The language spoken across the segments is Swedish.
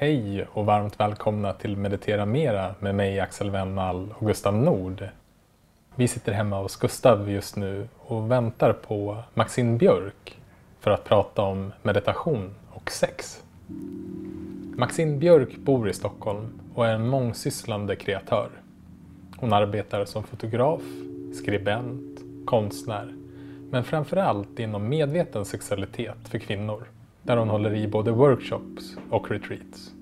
Hej och varmt välkomna till Meditera Mera med mig Axel Wennall och Gustav Nord. Vi sitter hemma hos Gustav just nu och väntar på Maxine Björk för att prata om meditation och sex. Maxine Björk bor i Stockholm och är en mångsysslande kreatör. Hon arbetar som fotograf, skribent, konstnär men framförallt inom medveten sexualitet för kvinnor där hon håller i både workshops och retreats.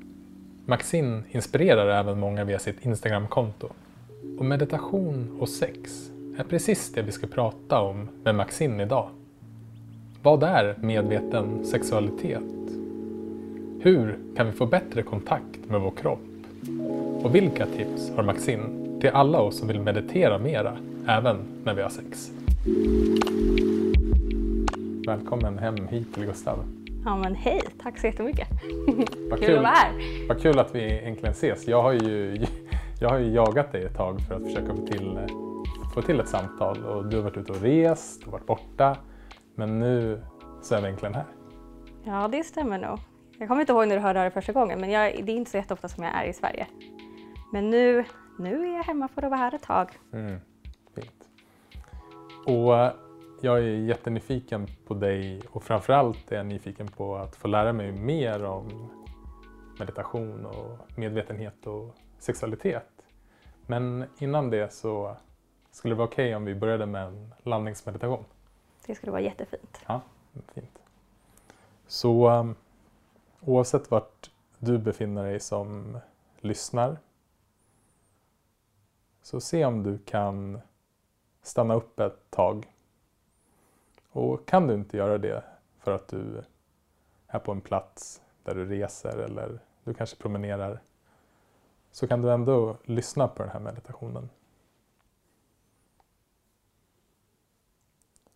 Maxine inspirerar även många via sitt Instagramkonto. Och meditation och sex är precis det vi ska prata om med Maxine idag. Vad är medveten sexualitet? Hur kan vi få bättre kontakt med vår kropp? Och vilka tips har Maxine till alla oss som vill meditera mera, även när vi har sex? Välkommen hem hit till Gustav. Ja men hej, tack så jättemycket. Vad Kul att vara här. Vad kul att vi äntligen ses. Jag har ju, jag har ju jagat dig ett tag för att försöka få till, få till ett samtal och du har varit ute och rest och varit borta. Men nu så är vi äntligen här. Ja det stämmer nog. Jag kommer inte ihåg när du hörde det första gången men jag, det är inte så jätteofta som jag är i Sverige. Men nu, nu är jag hemma för att vara här ett tag. Mm, fint. Och jag är jättenyfiken på dig och framförallt är jag nyfiken på att få lära mig mer om meditation och medvetenhet och sexualitet. Men innan det så skulle det vara okej okay om vi började med en landningsmeditation? Det skulle vara jättefint. Ja, fint. Så um, oavsett vart du befinner dig som lyssnar så se om du kan stanna upp ett tag och kan du inte göra det för att du är på en plats där du reser eller du kanske promenerar så kan du ändå lyssna på den här meditationen.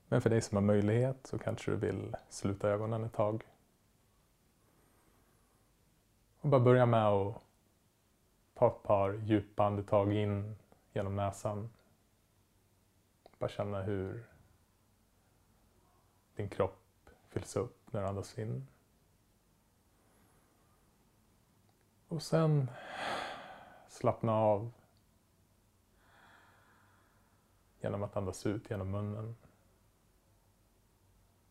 Men för dig som har möjlighet så kanske du vill sluta ögonen ett tag. Och bara börja med att ta ett par djupa andetag in genom näsan. Bara känna hur din kropp fylls upp när du andas in. Och sen slappna av genom att andas ut genom munnen.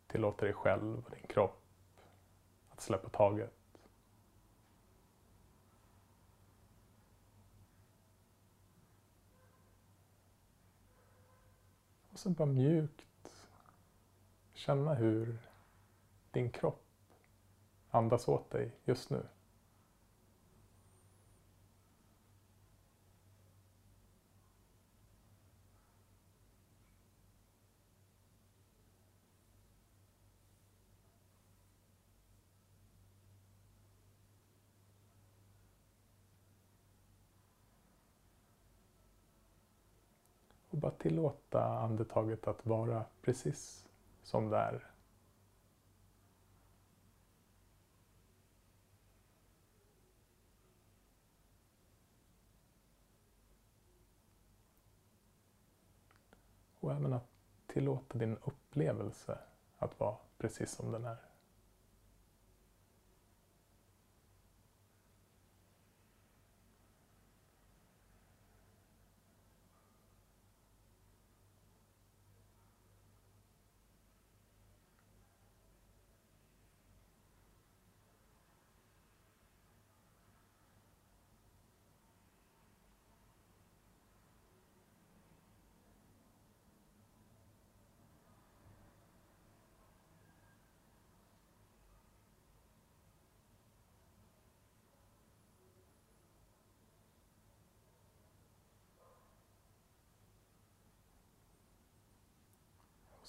Tillåta dig själv och din kropp att släppa taget. Och sen bara mjukt känna hur din kropp andas åt dig just nu. Och bara tillåta andetaget att vara precis som det är. Och även att tillåta din upplevelse att vara precis som den är.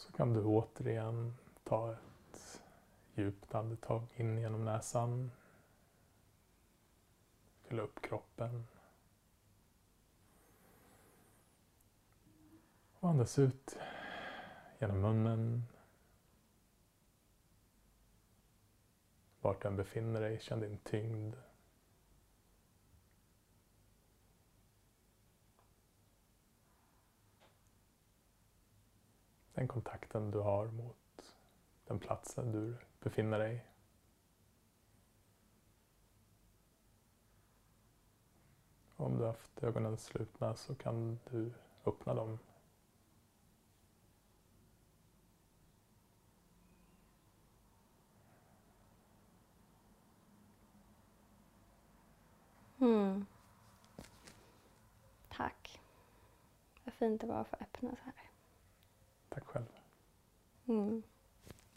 Så kan du återigen ta ett djupt andetag in genom näsan. Fylla upp kroppen. Och andas ut genom munnen. Vart du än befinner dig, känn din tyngd. Den kontakten du har mot den platsen du befinner dig. om du har haft ögonen slutna så kan du öppna dem. Mm. Tack. Vad fint det var att få öppna så här. Tack själv. Mm.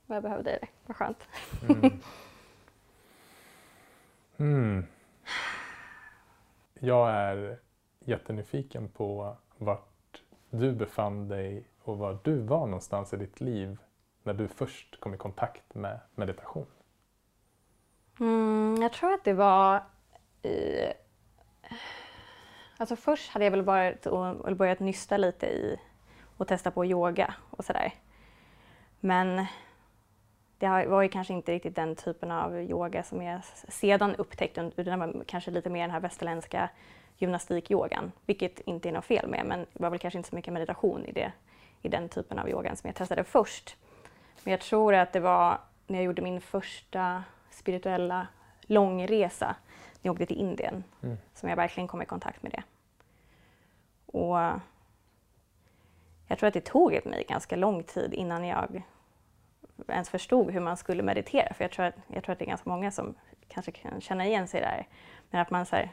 Jag behövde det. Vad skönt. Mm. Mm. Jag är jättenyfiken på vart du befann dig och var du var någonstans i ditt liv när du först kom i kontakt med meditation. Mm, jag tror att det var i... Alltså först hade jag väl och börjat nysta lite i och testa på yoga och sådär. Men det var ju kanske inte riktigt den typen av yoga som jag sedan upptäckte, utan det var kanske lite mer den här västerländska gymnastikyogan, vilket inte är något fel med, men det var väl kanske inte så mycket meditation i, det, i den typen av yogan som jag testade först. Men jag tror att det var när jag gjorde min första spirituella långresa, när jag åkte till Indien, mm. som jag verkligen kom i kontakt med det. Och jag tror att det tog mig ganska lång tid innan jag ens förstod hur man skulle meditera. För jag tror, att, jag tror att det är ganska många som kanske kan känna igen sig där. Men att man, så här,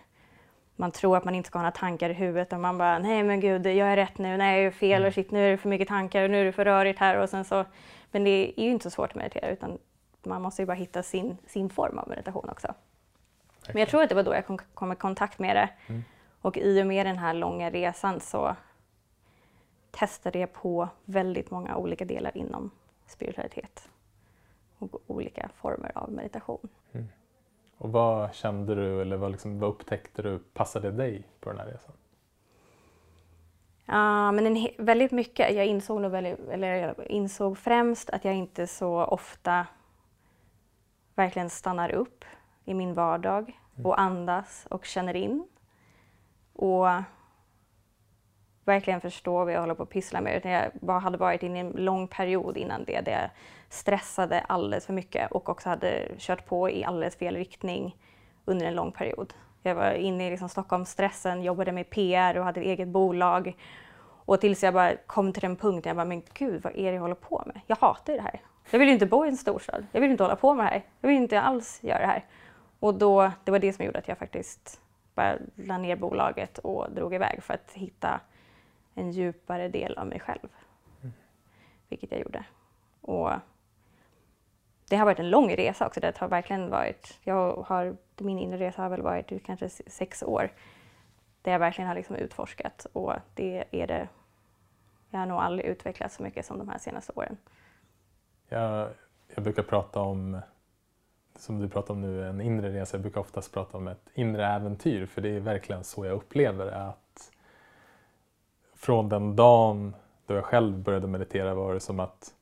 man tror att man inte ska ha några tankar i huvudet och man bara nej men gud, jag är rätt nu, nej jag är fel, och mm. shit, nu är det för mycket tankar, och nu är det för rörigt här och sen så. Men det är ju inte så svårt att meditera utan man måste ju bara hitta sin, sin form av meditation också. Men jag tror att det var då jag kom, kom i kontakt med det. Mm. Och i och med den här långa resan så testade jag på väldigt många olika delar inom spiritualitet och olika former av meditation. Mm. Och vad kände du eller vad, liksom, vad upptäckte du passade dig på den här resan? Ja, men en, väldigt mycket. Jag insåg, nog väldigt, eller jag insåg främst att jag inte så ofta verkligen stannar upp i min vardag mm. och andas och känner in. Och verkligen förstå vad jag håller på att pyssla med. Utan jag bara hade varit inne i en lång period innan det där jag stressade alldeles för mycket och också hade kört på i alldeles fel riktning under en lång period. Jag var inne i liksom Stockholmsstressen, jobbade med PR och hade eget bolag. Och tills jag bara kom till den punkten, jag bara, men gud vad är det jag håller på med? Jag hatar det här. Jag vill inte bo i en storstad. Jag vill inte hålla på med det här. Jag vill inte alls göra det här. Och då, det var det som gjorde att jag faktiskt bara la ner bolaget och drog iväg för att hitta en djupare del av mig själv. Mm. Vilket jag gjorde. Och det har varit en lång resa också. Det har verkligen varit, jag har, min inre resa har väl varit kanske sex år. Där jag verkligen har liksom utforskat och det är det, jag har nog aldrig utvecklats så mycket som de här senaste åren. Jag, jag brukar prata om, som du pratar om nu, en inre resa. Jag brukar oftast prata om ett inre äventyr för det är verkligen så jag upplever. Att från den dagen då jag själv började meditera var det som att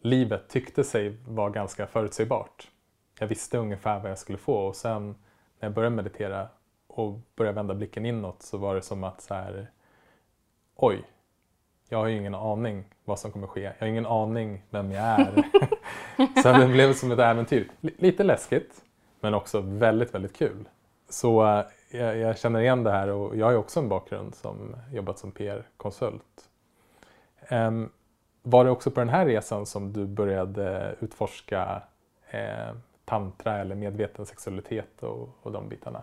livet tyckte sig vara ganska förutsägbart. Jag visste ungefär vad jag skulle få och sen när jag började meditera och började vända blicken inåt så var det som att så här, oj, jag har ju ingen aning vad som kommer ske. Jag har ingen aning vem jag är. så det blev som ett äventyr. Lite läskigt, men också väldigt, väldigt kul. Så jag, jag, känner igen det här och jag har också en bakgrund som jobbat som PR-konsult. Um, var det också på den här resan som du började utforska eh, tantra eller medveten sexualitet och, och de bitarna?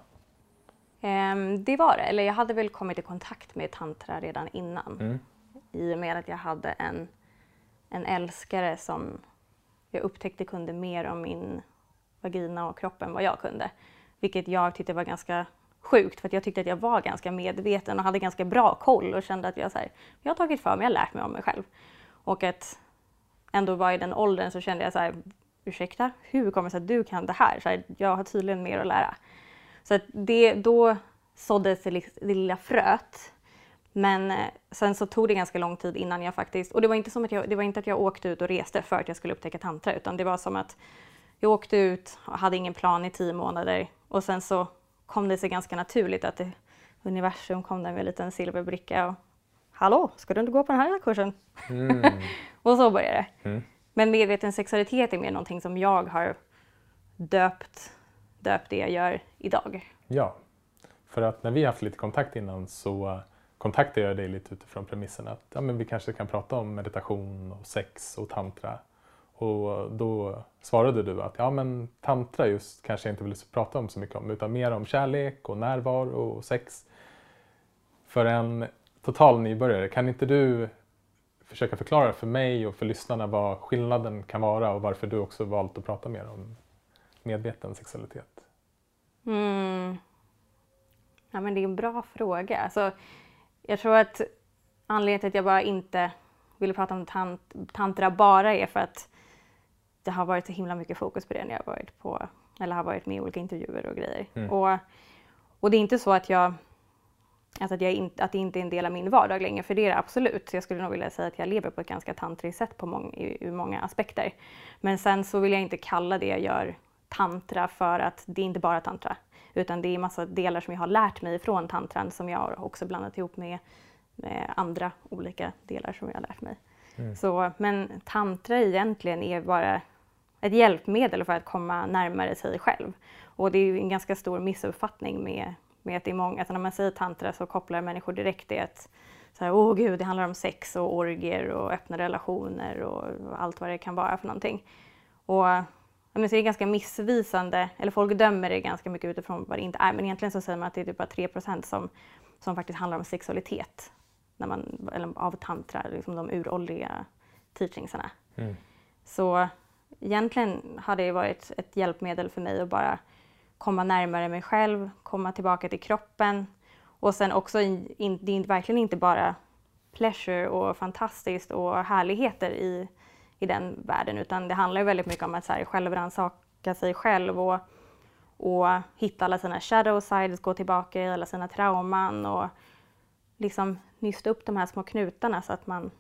Um, det var det, eller jag hade väl kommit i kontakt med tantra redan innan. Mm. I och med att jag hade en, en älskare som jag upptäckte kunde mer om min vagina och kroppen än vad jag kunde. Vilket jag tyckte var ganska sjukt för att jag tyckte att jag var ganska medveten och hade ganska bra koll och kände att jag, så här, jag har tagit för mig, jag har lärt mig om mig själv. Och att ändå vara i den åldern så kände jag så här, ursäkta, hur kommer det sig att du kan det här? Så här, jag har tydligen mer att lära. Så att det, då såddes det, det lilla fröet. Men eh, sen så tog det ganska lång tid innan jag faktiskt, och det var inte som att jag, det var inte att jag åkte ut och reste för att jag skulle upptäcka tantra, utan det var som att jag åkte ut och hade ingen plan i tio månader och sen så kom det sig ganska naturligt att det, universum kom där med en liten silverbricka och Hallå, ska du inte gå på den här kursen? Mm. och så började det. Mm. Men medveten sexualitet är mer någonting som jag har döpt, döpt det jag gör idag. Ja, För att när vi haft lite kontakt innan så kontaktade jag dig lite utifrån premissen att ja, men vi kanske kan prata om meditation och sex och tantra. Och då svarade du att ja, men tantra just kanske jag inte vill prata om så mycket om utan mer om kärlek och närvaro och sex. För en total nybörjare, kan inte du försöka förklara för mig och för lyssnarna vad skillnaden kan vara och varför du också valt att prata mer om medveten sexualitet? Mm. Ja, men det är en bra fråga. Alltså, jag tror att anledningen till att jag bara inte ville prata om tant tantra bara är för att det har varit så himla mycket fokus på det när jag varit på, eller har varit med i olika intervjuer och grejer. Mm. Och, och det är inte så att jag Alltså att, jag in, att det inte är en del av min vardag längre, för det är det absolut. Så jag skulle nog vilja säga att jag lever på ett ganska tantriskt sätt på mång, ur många aspekter. Men sen så vill jag inte kalla det jag gör tantra för att det är inte bara tantra. Utan det är massa delar som jag har lärt mig från tantran som jag har också blandat ihop med, med andra olika delar som jag har lärt mig. Mm. Så, men tantra egentligen är bara ett hjälpmedel för att komma närmare sig själv. Och det är en ganska stor missuppfattning med, med att det är många, alltså när man säger tantra så kopplar människor direkt det att så här, åh gud, det handlar om sex och orger och öppna relationer och allt vad det kan vara för någonting. Och men så är det ganska missvisande, eller folk dömer det ganska mycket utifrån vad det inte är, men egentligen så säger man att det är typ bara 3 som, som faktiskt handlar om sexualitet när man, eller av tantra, liksom de uråldriga teachingsarna. Mm. Så egentligen har det varit ett hjälpmedel för mig att bara komma närmare mig själv, komma tillbaka till kroppen och sen också, in, det är verkligen inte bara pleasure och fantastiskt och härligheter i, i den världen utan det handlar väldigt mycket om att så här, självrannsaka sig själv och, och hitta alla sina shadow sides, gå tillbaka i alla sina trauman och liksom nysta upp de här små knutarna så att man,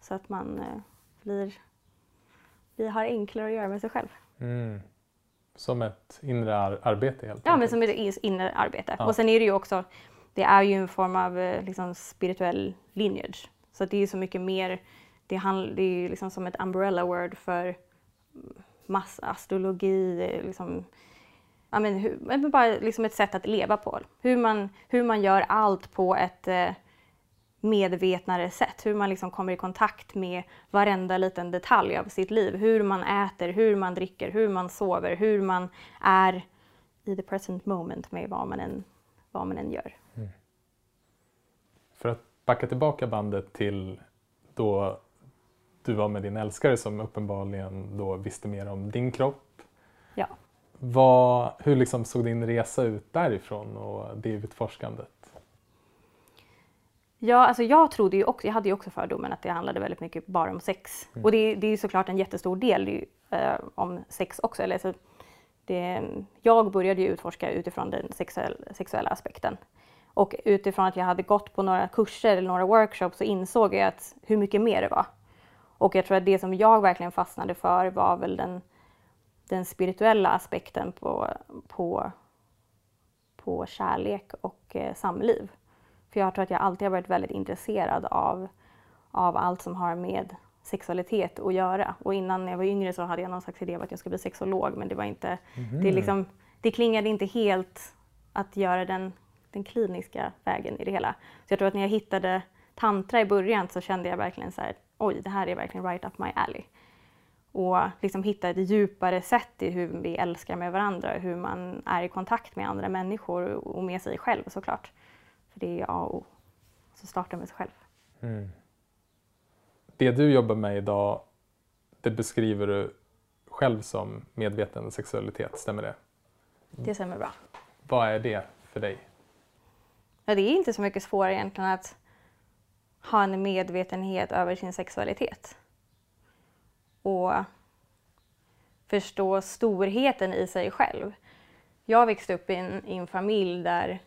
så att man eh, blir, blir, har enklare att göra med sig själv. Mm. Som ett inre ar arbete helt Ja, men som ett inre arbete. Ja. Och sen är det ju också, det är ju en form av eh, liksom, spirituell lineage. Så det är ju så mycket mer, det, handl, det är ju liksom som ett umbrella word för massastrologi, liksom, ja, men, hur, bara liksom ett sätt att leva på. Hur man, hur man gör allt på ett eh, medvetnare sätt. Hur man liksom kommer i kontakt med varenda liten detalj av sitt liv. Hur man äter, hur man dricker, hur man sover, hur man är i the present moment med vad man än, vad man än gör. Mm. För att backa tillbaka bandet till då du var med din älskare som uppenbarligen då visste mer om din kropp. Ja. Vad, hur liksom såg din resa ut därifrån och det utforskandet? Ja, alltså jag trodde ju också, jag hade ju också fördomen att det handlade väldigt mycket bara om sex. Mm. Och det, det är såklart en jättestor del ju, eh, om sex också. Eller, så det, jag började ju utforska utifrån den sexuell, sexuella aspekten. Och utifrån att jag hade gått på några kurser eller några workshops så insåg jag att hur mycket mer det var. Och jag tror att det som jag verkligen fastnade för var väl den, den spirituella aspekten på, på, på kärlek och eh, samliv. För jag tror att jag alltid har varit väldigt intresserad av, av allt som har med sexualitet att göra. Och innan jag var yngre så hade jag någon slags idé om att jag skulle bli sexolog men det var inte, mm. det, liksom, det klingade inte helt att göra den, den kliniska vägen i det hela. Så jag tror att när jag hittade tantra i början så kände jag verkligen så här, oj det här är verkligen right up my alley. Och liksom hitta ett djupare sätt i hur vi älskar med varandra, hur man är i kontakt med andra människor och med sig själv såklart. För det är A och O. Så starta med sig själv. Mm. Det du jobbar med idag, det beskriver du själv som medveten sexualitet, stämmer det? Det stämmer bra. Vad är det för dig? Ja, det är inte så mycket svårare egentligen att ha en medvetenhet över sin sexualitet. Och förstå storheten i sig själv. Jag växte upp i en, i en familj där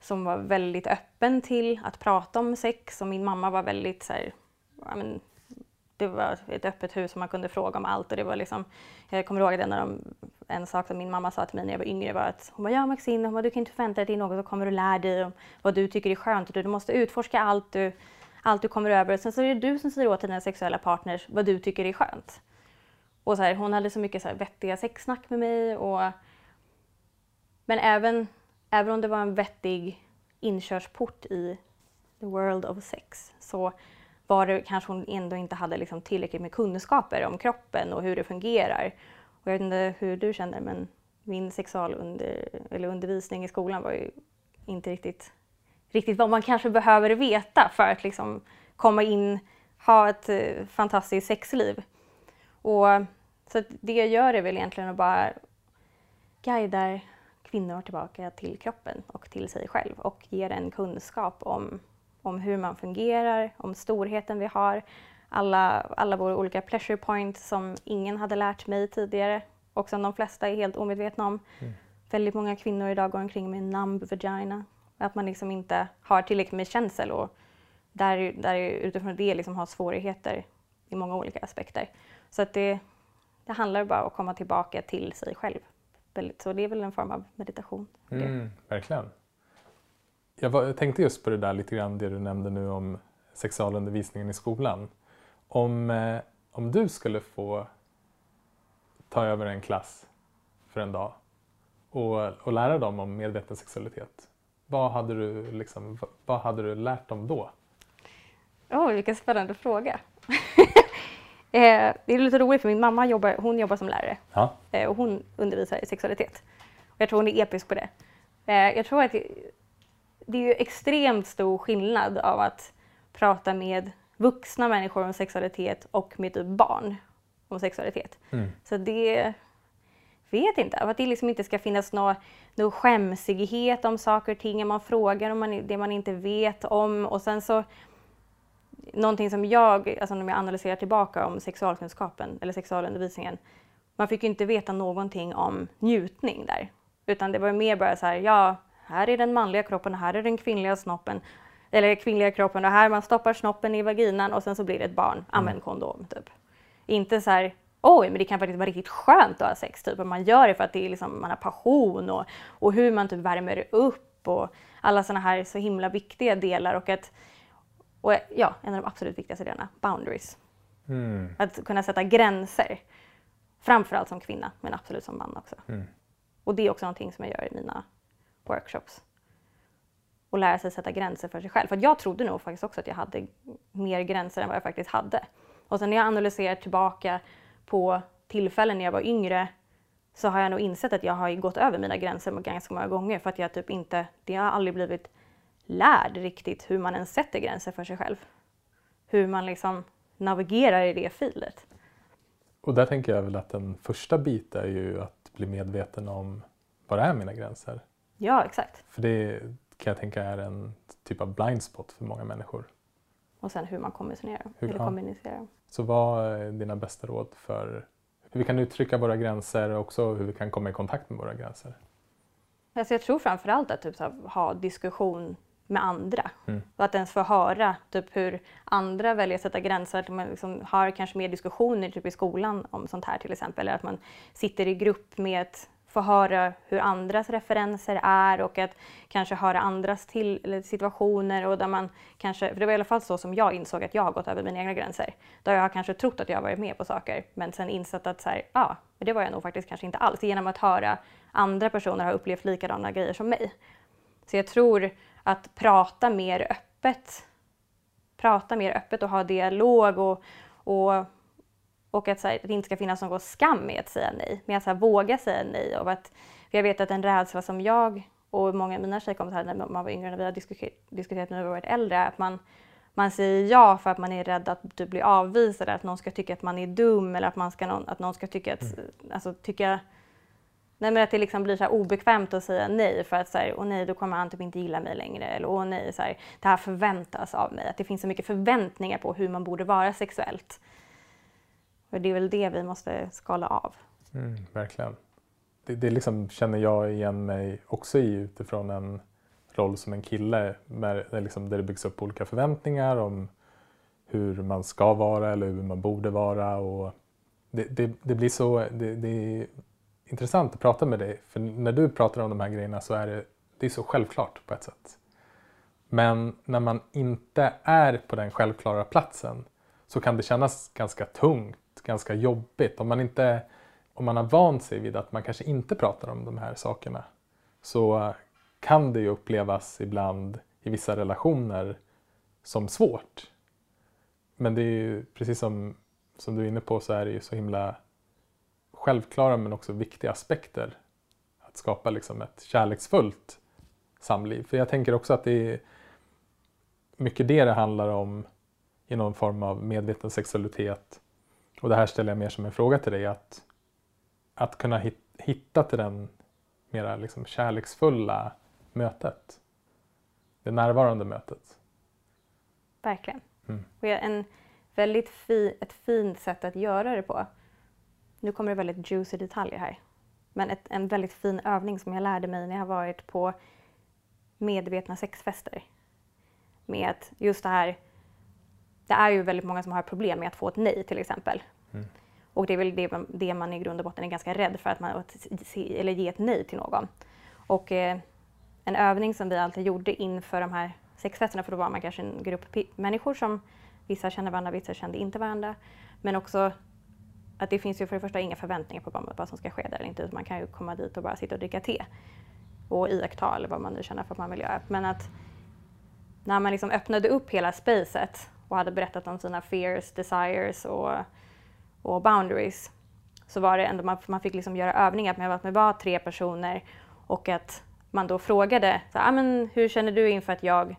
som var väldigt öppen till att prata om sex och min mamma var väldigt så här, ja, men, det var ett öppet hus och man kunde fråga om allt och det var liksom, jag kommer ihåg en, de, en sak som min mamma sa till mig när jag var yngre var att hon bara, ja Maxine, hon bara, du kan inte förvänta dig till något som kommer du lära dig om vad du tycker är skönt och du måste utforska allt du, allt du kommer över. Sen så är det du som säger åt dina sexuella partners vad du tycker är skönt. Och så här, hon hade så mycket så här vettiga sexsnack med mig och men även även om det var en vettig inkörsport i the world of sex så var det kanske hon ändå inte hade liksom tillräckligt med kunskaper om kroppen och hur det fungerar. Och jag vet inte hur du känner men min sexualundervisning i skolan var ju inte riktigt, riktigt vad man kanske behöver veta för att liksom komma in, ha ett eh, fantastiskt sexliv. Och, så det jag gör är väl egentligen att bara guida kvinnor tillbaka till kroppen och till sig själv och ger en kunskap om, om hur man fungerar, om storheten vi har, alla, alla våra olika pleasure points som ingen hade lärt mig tidigare och som de flesta är helt omedvetna om. Mm. Väldigt många kvinnor idag går omkring med numb vagina. Att man liksom inte har tillräckligt med känsel och där, där utifrån det liksom har svårigheter i många olika aspekter. Så att det, det handlar bara om att komma tillbaka till sig själv. Så det är väl en form av meditation. Mm, verkligen. Jag, var, jag tänkte just på det där lite grann, det du nämnde nu om sexualundervisningen i skolan. Om, eh, om du skulle få ta över en klass för en dag och, och lära dem om medveten sexualitet. Vad hade du, liksom, vad hade du lärt dem då? Oj, vilken spännande fråga. eh, det är lite roligt för min mamma jobbar, hon jobbar som lärare ja. eh, och hon undervisar i sexualitet. jag tror hon är episk på det. Eh, jag tror att det, det är ju extremt stor skillnad av att prata med vuxna människor om sexualitet och med typ barn om sexualitet. Mm. Så det vet inte, att det liksom inte ska finnas någon nå skämsighet om saker och ting, man frågar om man, det man inte vet om och sen så någonting som jag, alltså när jag analyserar tillbaka om sexualkunskapen eller sexualundervisningen, man fick ju inte veta någonting om njutning där. Utan det var mer bara så här, ja, här är den manliga kroppen, här är den kvinnliga snoppen, eller kvinnliga kroppen och här man stoppar snoppen i vaginan och sen så blir det ett barn, använd mm. kondom typ. Inte så här, oj, men det kan faktiskt vara riktigt skönt att ha sex. Typ. man gör det för att det är liksom, man har passion och, och hur man typ värmer upp och alla sådana här så himla viktiga delar. Och att, och ja, en av de absolut viktigaste delarna, boundaries. Mm. Att kunna sätta gränser. Framförallt som kvinna, men absolut som man också. Mm. Och det är också någonting som jag gör i mina workshops. Och lära sig sätta gränser för sig själv. För jag trodde nog faktiskt också att jag hade mer gränser än vad jag faktiskt hade. Och sen när jag analyserar tillbaka på tillfällen när jag var yngre så har jag nog insett att jag har gått över mina gränser ganska många gånger för att jag typ inte, det har aldrig blivit lärd riktigt hur man ens sätter gränser för sig själv. Hur man liksom navigerar i det filet. Och där tänker jag väl att en första bit är ju att bli medveten om vad är mina gränser? Ja, exakt. För det kan jag tänka är en typ av blind spot för många människor. Och sen hur man kommunicerar. Hur, eller kommunicerar. Så vad är dina bästa råd för hur vi kan uttrycka våra gränser och också hur vi kan komma i kontakt med våra gränser? Alltså jag tror framförallt att typ, så, ha diskussion med andra. Mm. Och att ens få höra typ, hur andra väljer att sätta gränser. Att man liksom har kanske mer diskussioner typ, i skolan om sånt här till exempel. Eller att man sitter i grupp med ett få höra hur andras referenser är och att kanske höra andras till, situationer och där man kanske, för det var i alla fall så som jag insåg att jag har gått över mina egna gränser. Då jag har kanske trott att jag varit med på saker men sen insett att så här, ja, det var jag nog faktiskt kanske inte alls genom att höra andra personer ha upplevt likadana grejer som mig. Så jag tror att prata mer öppet, prata mer öppet och ha dialog och, och och att, här, det inte ska finnas någon skam i att säga nej, men att här, våga säga nej. Och att, för jag vet att en rädsla som jag och många av mina tjejkompisar när man var yngre, när vi har diskuterat, när vi varit äldre, att man, man säger ja för att man är rädd att du blir avvisad, att någon ska tycka att man är dum eller att, man ska, att någon ska tycka att, mm. alltså, tycka Nej, men att det liksom blir så obekvämt att säga nej för att så här, åh nej, då kommer han typ inte gilla mig längre. Eller åh nej, så här, det här förväntas av mig. Att det finns så mycket förväntningar på hur man borde vara sexuellt. Och det är väl det vi måste skala av. Mm, verkligen. Det, det liksom känner jag igen mig också i utifrån en roll som en kille med, liksom, där det byggs upp olika förväntningar om hur man ska vara eller hur man borde vara. Och det, det, det blir så det, det, intressant att prata med dig för när du pratar om de här grejerna så är det, det är så självklart på ett sätt. Men när man inte är på den självklara platsen så kan det kännas ganska tungt ganska jobbigt. Om man, inte, om man har vant sig vid att man kanske inte pratar om de här sakerna så kan det ju upplevas ibland i vissa relationer som svårt. Men det är ju precis som, som du är inne på så är det ju så himla självklara men också viktiga aspekter att skapa liksom ett kärleksfullt samliv. För jag tänker också att det är mycket det det handlar om i någon form av medveten sexualitet. Och det här ställer jag mer som en fråga till dig. Att, att kunna hitta till den mera liksom kärleksfulla mötet. Det närvarande mötet. Verkligen. Mm. Och en väldigt fi, ett fint sätt att göra det på. Nu kommer det väldigt juicy detaljer här. Men ett, en väldigt fin övning som jag lärde mig när jag varit på medvetna sexfester. Med att just det här, det är ju väldigt många som har problem med att få ett nej till exempel. Mm. Och det är väl det, det, man i grund och botten är ganska rädd för, att man, eller ge ett nej till någon. Och eh, en övning som vi alltid gjorde inför de här sexfesterna, för då var man kanske en grupp människor som vissa kände varandra, vissa kände inte varandra. Men också att det finns ju för det första inga förväntningar på vad som ska ske där eller inte. Man kan ju komma dit och bara sitta och dricka te och iaktta eller vad man nu känner för att man vill göra. Men att när man liksom öppnade upp hela spacet och hade berättat om sina fears, desires och, och boundaries så var det ändå, man, man fick liksom göra övningar med att man var tre personer och att man då frågade så, ah, men hur känner du inför att jag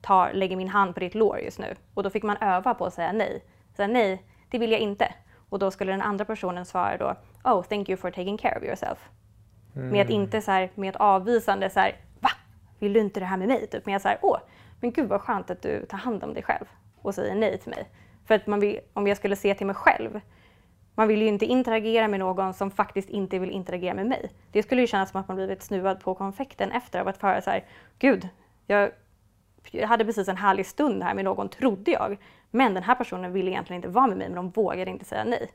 tar, lägger min hand på ditt lår just nu? Och då fick man öva på att säga nej. Så nej, det vill jag inte. Och då skulle den andra personen svara då, oh, thank you for taking care of yourself. Mm. Med att inte så här, med ett avvisande så här, va? Vill du inte det här med mig? Typ med så här, åh, men gud vad skönt att du tar hand om dig själv och säger nej till mig. För att man vill, om jag skulle se till mig själv, man vill ju inte interagera med någon som faktiskt inte vill interagera med mig. Det skulle ju kännas som att man blivit snuvad på konfekten efter av att föra så här, gud, jag, jag hade precis en härlig stund här med någon, trodde jag. Men den här personen ville egentligen inte vara med mig, men de vågade inte säga nej.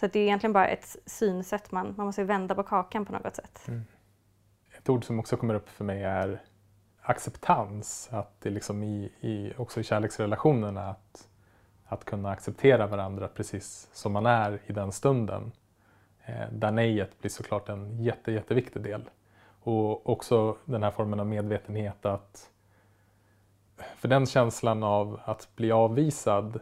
Så det är egentligen bara ett synsätt, man, man måste vända på kakan på något sätt. Mm. Ett ord som också kommer upp för mig är acceptans. Att det liksom i, i, också i kärleksrelationerna att, att kunna acceptera varandra precis som man är i den stunden. Eh, där nejet blir såklart en jätte, jätteviktig del. Och också den här formen av medvetenhet att för den känslan av att bli avvisad,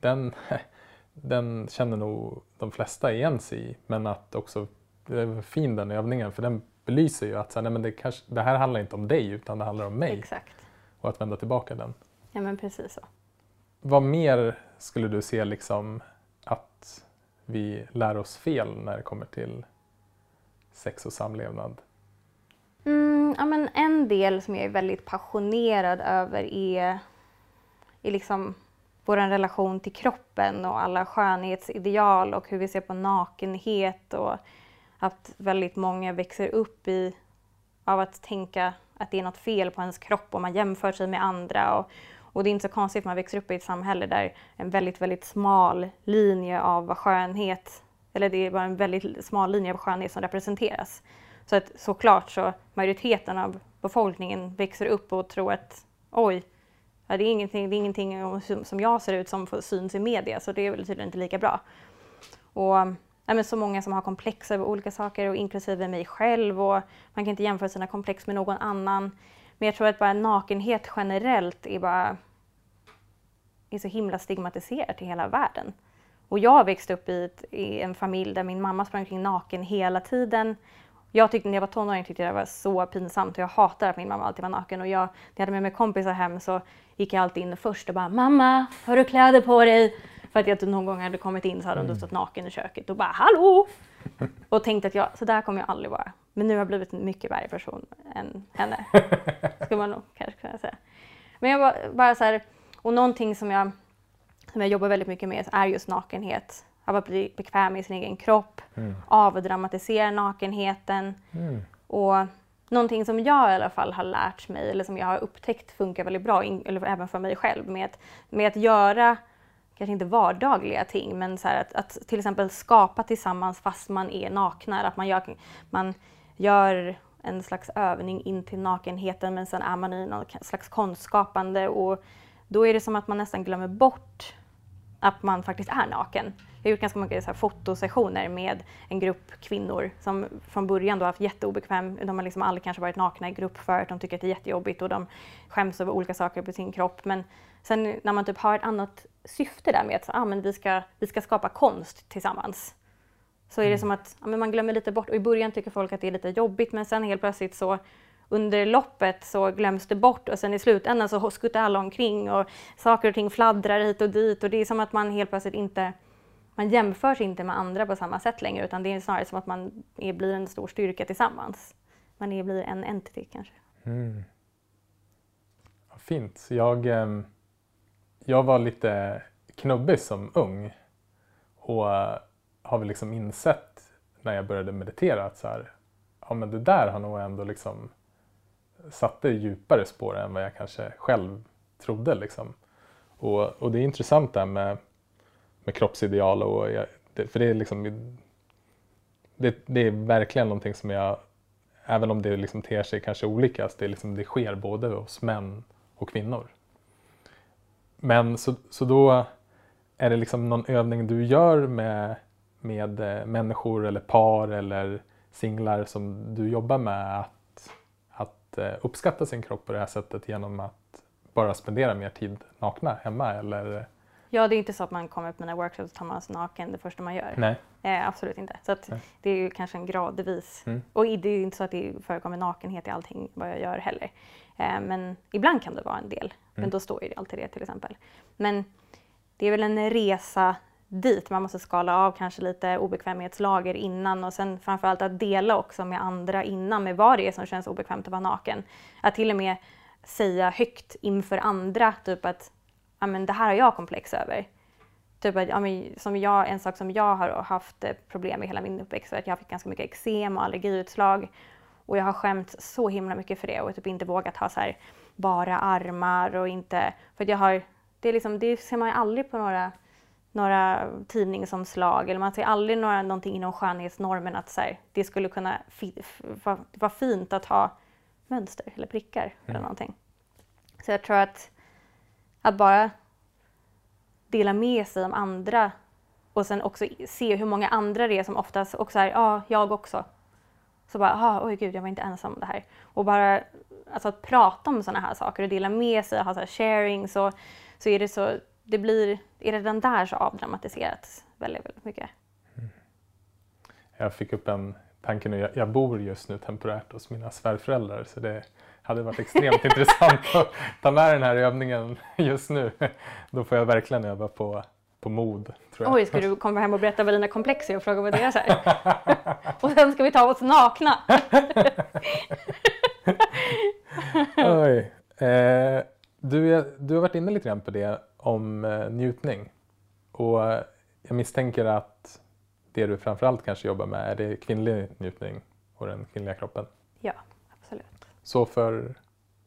den, den känner nog de flesta igen sig i. Men att också, det är fin den övningen för den belyser ju att så här, nej, men det, kanske, det här handlar inte om dig utan det handlar om mig. Exakt. Och att vända tillbaka den. Ja men precis så. Vad mer skulle du se liksom att vi lär oss fel när det kommer till sex och samlevnad? Mm, ja, men en del som jag är väldigt passionerad över är, är liksom vår relation till kroppen och alla skönhetsideal och hur vi ser på nakenhet och att väldigt många växer upp i av att tänka att det är något fel på ens kropp och man jämför sig med andra. Och, och det är inte så konstigt att man växer upp i ett samhälle där en väldigt, väldigt smal linje av skönhet, eller det är bara en väldigt smal linje av skönhet som representeras. Så att såklart så majoriteten av befolkningen växer upp och tror att oj, det, är ingenting, det är ingenting som jag ser ut som syns i media så det är väl tydligen inte lika bra. Och ja, men så många som har komplex över olika saker och inklusive mig själv och man kan inte jämföra sina komplex med någon annan. Men jag tror att bara nakenhet generellt är bara är så himla stigmatiserat i hela världen. Och jag växte upp i, ett, i en familj där min mamma sprang kring naken hela tiden. Jag tyckte när jag var tonåring tyckte jag det var så pinsamt och jag hatade att min mamma alltid var naken. Och jag, när jag hade med mig kompisar hem så gick jag alltid in först och bara “mamma, har du kläder på dig?” För att jag typ någon gång hade kommit in så hade hon mm. stått naken i köket och bara “hallå!” och tänkte att jag, så där kommer jag aldrig vara. Men nu har jag blivit en mycket värre person än henne. Ska man nog kanske kunna säga. Men jag bara, bara så här, och någonting som jag, som jag jobbar väldigt mycket med är just nakenhet av att bli bekväm med sin egen kropp, mm. avdramatisera nakenheten. Mm. Och någonting som jag i alla fall har lärt mig, eller som jag har upptäckt funkar väldigt bra, eller även för mig själv, med att, med att göra kanske inte vardagliga ting, men så att, att, till exempel skapa tillsammans fast man är nakna. Att man gör, man gör en slags övning in till nakenheten men sen är man i någon slags konstskapande och då är det som att man nästan glömmer bort att man faktiskt är naken. Jag har gjort ganska många så fotosessioner med en grupp kvinnor som från början då haft jätteobekväm, de har liksom aldrig kanske varit nakna i grupp förut, de tycker att det är jättejobbigt och de skäms över olika saker på sin kropp. Men sen när man typ har ett annat syfte där med att ah, men vi, ska, vi ska skapa konst tillsammans. Så är det mm. som att men man glömmer lite bort och i början tycker folk att det är lite jobbigt men sen helt plötsligt så under loppet så glöms det bort och sen i slutändan så skuttar alla omkring och saker och ting fladdrar hit och dit och det är som att man helt plötsligt inte man jämförs inte med andra på samma sätt längre utan det är snarare som att man är, blir en stor styrka tillsammans. Man är, blir en entity kanske. Mm. Fint. Jag, ehm, jag var lite knubbig som ung och eh, har väl liksom insett när jag började meditera att så här, ja men det där har nog ändå liksom satte djupare spår än vad jag kanske själv trodde. Liksom. Och, och det är intressant det här med, med kroppsideal. Och jag, det, för det är, liksom, det, det, är verkligen någonting som jag, även om det liksom ter sig kanske olika, det, liksom, det sker både hos män och kvinnor. Men så, så då är det liksom någon övning du gör med, med eh, människor eller par eller singlar som du jobbar med Uppskatta sin kropp på det här sättet genom att bara spendera mer tid nakna hemma? Eller? Ja, det är inte så att man kommer på mina workshops och tar man sig naken det första man gör. Nej. Eh, absolut inte. Så det är ju kanske en gradvis. Mm. Och det är ju inte så att det förekommer nakenhet i allting vad jag gör heller. Eh, men ibland kan det vara en del. Mm. Men då står ju alltid det till exempel. Men det är väl en resa dit. Man måste skala av kanske lite obekvämhetslager innan och sen framförallt att dela också med andra innan med vad det är som känns obekvämt att vara naken. Att till och med säga högt inför andra typ att ja, men det här har jag komplex över. Typ att, ja, men, som jag, en sak som jag har haft eh, problem med hela min uppväxt är att jag fick ganska mycket eksem och allergiutslag. Och jag har skämt så himla mycket för det och typ inte vågat ha så här bara armar och inte... För att jag har... Det, är liksom, det ser man ju aldrig på några några tidningsomslag eller man ser aldrig några, någonting inom skönhetsnormen att så här, det skulle kunna vara fint att ha mönster eller prickar mm. eller någonting. Så jag tror att, att bara dela med sig om andra och sen också se hur många andra det är som oftast också är, ja, jag också. Så bara, ah, oj gud, jag var inte ensam om det här. Och bara alltså, att prata om sådana här saker och dela med sig, ha så här sharing, så, så är det så det blir, är redan där så avdramatiserat väldigt, väldigt mycket. Mm. Jag fick upp en tanke nu, jag, jag, bor just nu temporärt hos mina svärföräldrar så det hade varit extremt intressant att ta med den här övningen just nu. Då får jag verkligen öva på, på mod. Tror jag. Oj, ska du komma hem och berätta vad dina komplex är och fråga vad det är? Så och sen ska vi ta oss nakna. Oj. Eh, du, du har varit inne lite grann på det om eh, njutning. Och jag misstänker att det du framförallt kanske jobbar med är det kvinnlig njutning och den kvinnliga kroppen. Ja, absolut. Så för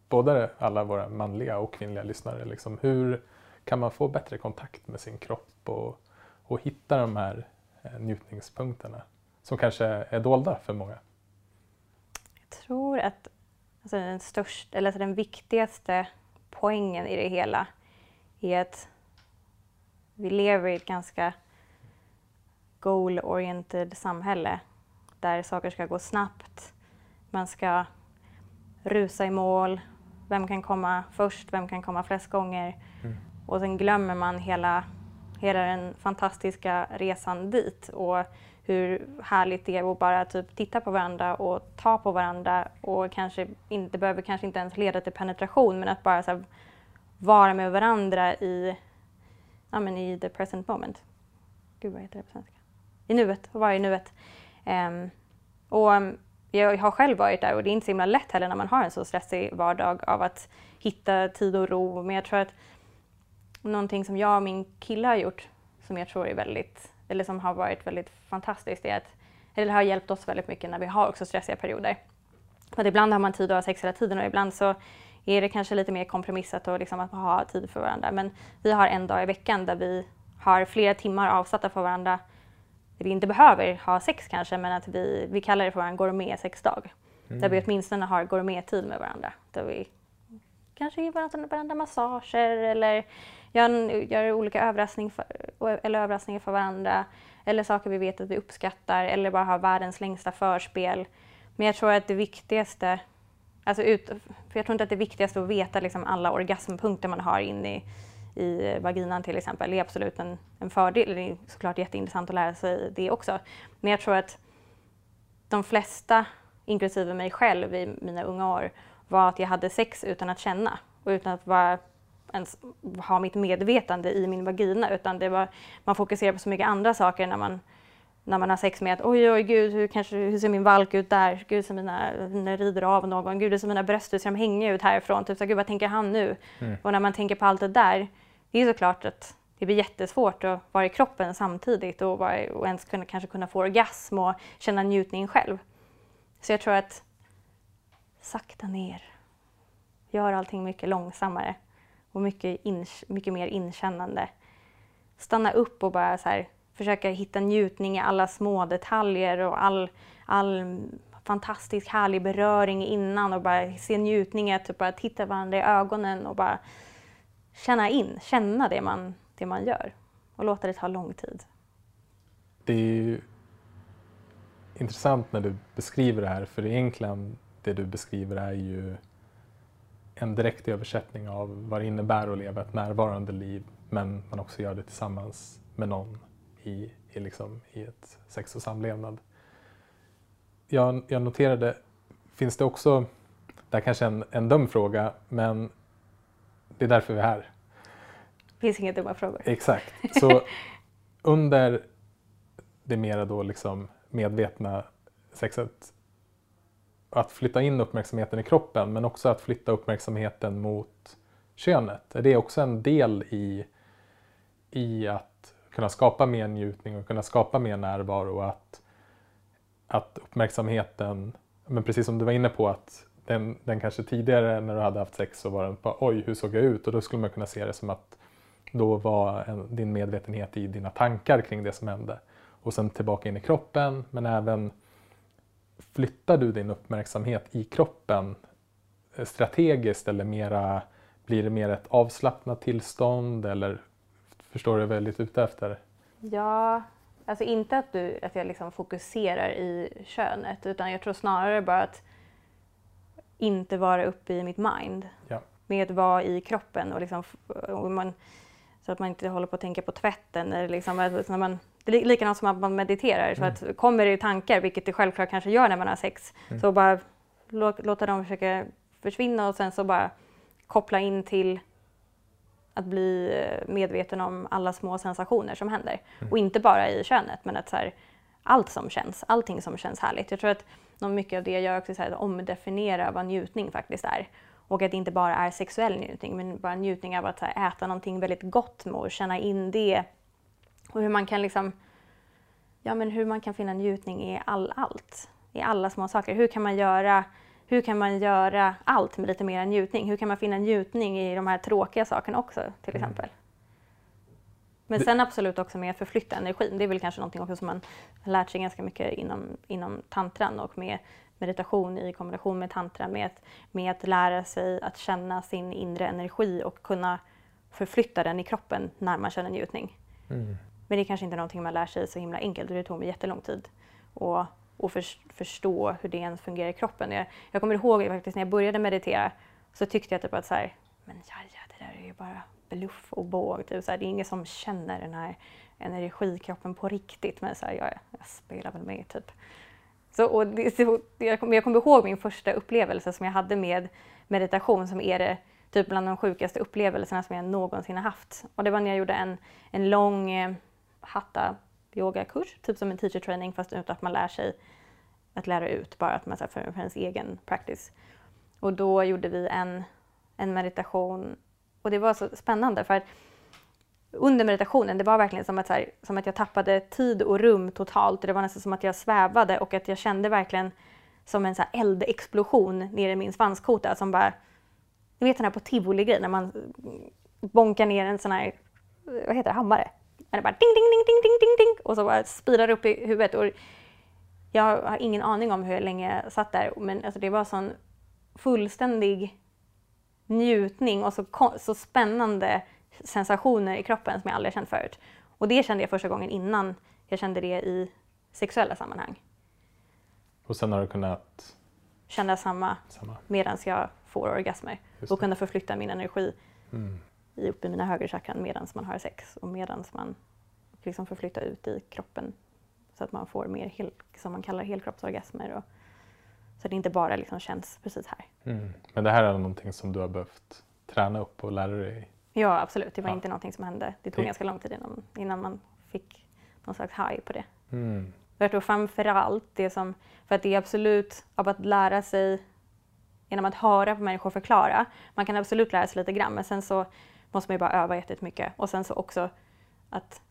både alla våra manliga och kvinnliga lyssnare, liksom, hur kan man få bättre kontakt med sin kropp och, och hitta de här eh, njutningspunkterna som kanske är dolda för många? Jag tror att alltså den, största, eller alltså den viktigaste poängen i det hela är att vi lever i ett ganska goal-oriented samhälle där saker ska gå snabbt. Man ska rusa i mål. Vem kan komma först? Vem kan komma flest gånger? Mm. Och sen glömmer man hela, hela den fantastiska resan dit och hur härligt det är att bara typ titta på varandra och ta på varandra och kanske inte behöver kanske inte ens leda till penetration men att bara så här, vara med varandra i, ja, men i the present moment. Gud, vad heter det på svenska? I nuet, och vara i nuet. Um, och ehm, jag har själv varit där och det är inte så himla lätt heller när man har en så stressig vardag av att hitta tid och ro. Men jag tror att någonting som jag och min kille har gjort som jag tror är väldigt, eller som har varit väldigt fantastiskt är att, eller har hjälpt oss väldigt mycket när vi har också stressiga perioder. För att ibland har man tid att ha sex hela tiden och ibland så är det kanske lite mer kompromissat och liksom att ha tid för varandra. Men vi har en dag i veckan där vi har flera timmar avsatta för varandra vi inte behöver ha sex kanske, men att vi, vi kallar det för en gourmet sexdag. Mm. Där vi åtminstone har gourmettid med varandra. Där vi kanske ge varandra, varandra massager eller gör, gör olika överraskning för, eller överraskningar för varandra. Eller saker vi vet att vi uppskattar eller bara ha världens längsta förspel. Men jag tror att det viktigaste, alltså ut, för jag tror inte att det viktigaste att veta liksom alla orgasmpunkter man har inne i, i vaginan till exempel. Det är absolut en, en fördel. Det är såklart jätteintressant att lära sig det också. Men jag tror att de flesta, inklusive mig själv i mina unga år, var att jag hade sex utan att känna och utan att vara ens ha mitt medvetande i min vagina utan det var, man fokuserar på så mycket andra saker när man, när man har sex med att oj, oj, gud, hur, kanske, hur ser min valk ut där? Gud, ser mina, när rider av någon? Gud, hur ser mina bröst ut? Ser de hänga ut härifrån? Typ så, gud, vad tänker han nu? Mm. Och när man tänker på allt det där, det är såklart att det blir jättesvårt att vara i kroppen samtidigt och, vara, och ens kunna, kanske kunna få orgasm och känna njutning själv. Så jag tror att sakta ner. Gör allting mycket långsammare och mycket, in, mycket mer inkännande. Stanna upp och bara så här, försöka hitta njutning i alla små detaljer och all, all fantastisk härlig beröring innan och bara se njutning i att typ bara titta varandra i ögonen och bara känna in, känna det man, det man gör och låta det ta lång tid. Det är ju intressant när du beskriver det här för egentligen det du beskriver är ju en direkt översättning av vad det innebär att leva ett närvarande liv men man också gör det tillsammans med någon i, i, liksom, i ett sex och samlevnad. Jag, jag noterade, finns det också, det här kanske är en, en dum fråga, men det är därför vi är här. Det finns inga dumma frågor. Exakt. Så under det mera då liksom medvetna sexet att flytta in uppmärksamheten i kroppen men också att flytta uppmärksamheten mot könet. Är det också en del i, i att kunna skapa mer njutning och kunna skapa mer närvaro och att, att uppmärksamheten, men precis som du var inne på att den, den kanske tidigare när du hade haft sex så var den bara oj hur såg jag ut och då skulle man kunna se det som att då var en, din medvetenhet i dina tankar kring det som hände. Och sen tillbaka in i kroppen men även flyttar du din uppmärksamhet i kroppen eh, strategiskt eller mera, blir det mer ett avslappnat tillstånd eller förstår du vad jag är lite ute efter? Ja, alltså inte att, du, att jag liksom fokuserar i könet utan jag tror snarare bara att inte vara uppe i mitt mind. Ja. Med att vara i kroppen och, liksom, och man, så att man inte håller på att tänka på tvätten. Eller liksom, när man, det är likadant som att man mediterar. Så mm. att kommer det tankar, vilket det självklart kanske gör när man har sex, mm. så bara låta dem försöka försvinna och sen så bara koppla in till att bli eh, medveten om alla små sensationer som händer. Mm. Och inte bara i könet, men att så här, allt som känns, allting som känns härligt. Jag tror att mycket av det jag gör också är att omdefiniera vad njutning faktiskt är. Och att det inte bara är sexuell njutning, men bara njutning av att här, äta någonting väldigt gott med och känna in det. Och hur man kan liksom, ja men hur man kan finna njutning i all, allt. I alla små saker. Hur kan man göra hur kan man göra allt med lite mer njutning? Hur kan man finna njutning i de här tråkiga sakerna också till mm. exempel? Men sen absolut också med att förflytta energin. Det är väl kanske någonting också som man har lärt sig ganska mycket inom, inom tantran och med meditation i kombination med tantra med att, med att lära sig att känna sin inre energi och kunna förflytta den i kroppen när man känner njutning. Mm. Men det är kanske inte någonting man lär sig så himla enkelt och det tog mig jättelång tid. Och, och för, förstå hur det ens fungerar i kroppen. Jag, jag kommer ihåg faktiskt när jag började meditera så tyckte jag typ att så här, men ja, ja, det där är ju bara bluff och båg. Typ så här, det är ingen som känner den här energikroppen på riktigt. Men så här, jag, jag spelar väl med typ. Så, och det, så, jag, kommer, jag kommer ihåg min första upplevelse som jag hade med meditation som är det typ bland de sjukaste upplevelserna som jag någonsin har haft. Och det var när jag gjorde en, en lång eh, hatta yogakurs, typ som en teacher training fast utan att man lär sig att lära ut, bara att man för, för ens egen practice. Och då gjorde vi en, en meditation och det var så spännande för att under meditationen, det var verkligen som att, så här, som att jag tappade tid och rum totalt. Det var nästan som att jag svävade och att jag kände verkligen som en så här eldexplosion nere i min svanskota som bara... Ni vet den här på tivoli-grejen när man bonkar ner en sån här, vad heter det, hammare? Men det bara ding, ding, ding, ding, ding, ding, ding och så bara spirar upp i huvudet. Och jag har ingen aning om hur länge jag satt där men alltså det var sån fullständig njutning och så, så spännande sensationer i kroppen som jag aldrig känt förut. Och det kände jag första gången innan jag kände det i sexuella sammanhang. Och sen har du kunnat känna samma, samma. medan jag får orgasmer och kunna förflytta min energi mm. Upp i mina högre chakran medan man har sex och medan man liksom förflyttar ut i kroppen så att man får mer, hel, som man kallar helkroppsorgasmer. Och, så att det inte bara liksom känns precis här. Mm. Men det här är någonting som du har behövt träna upp och lära dig? Ja, absolut. Det var ja. inte någonting som hände. Det tog det... ganska lång tid innan, innan man fick någon slags high på det. Mm. Jag tror framförallt det som, för att det är absolut av att lära sig genom att höra på människor förklara. Man kan absolut lära sig lite grann men sen så måste man ju bara öva jättemycket och sen så också att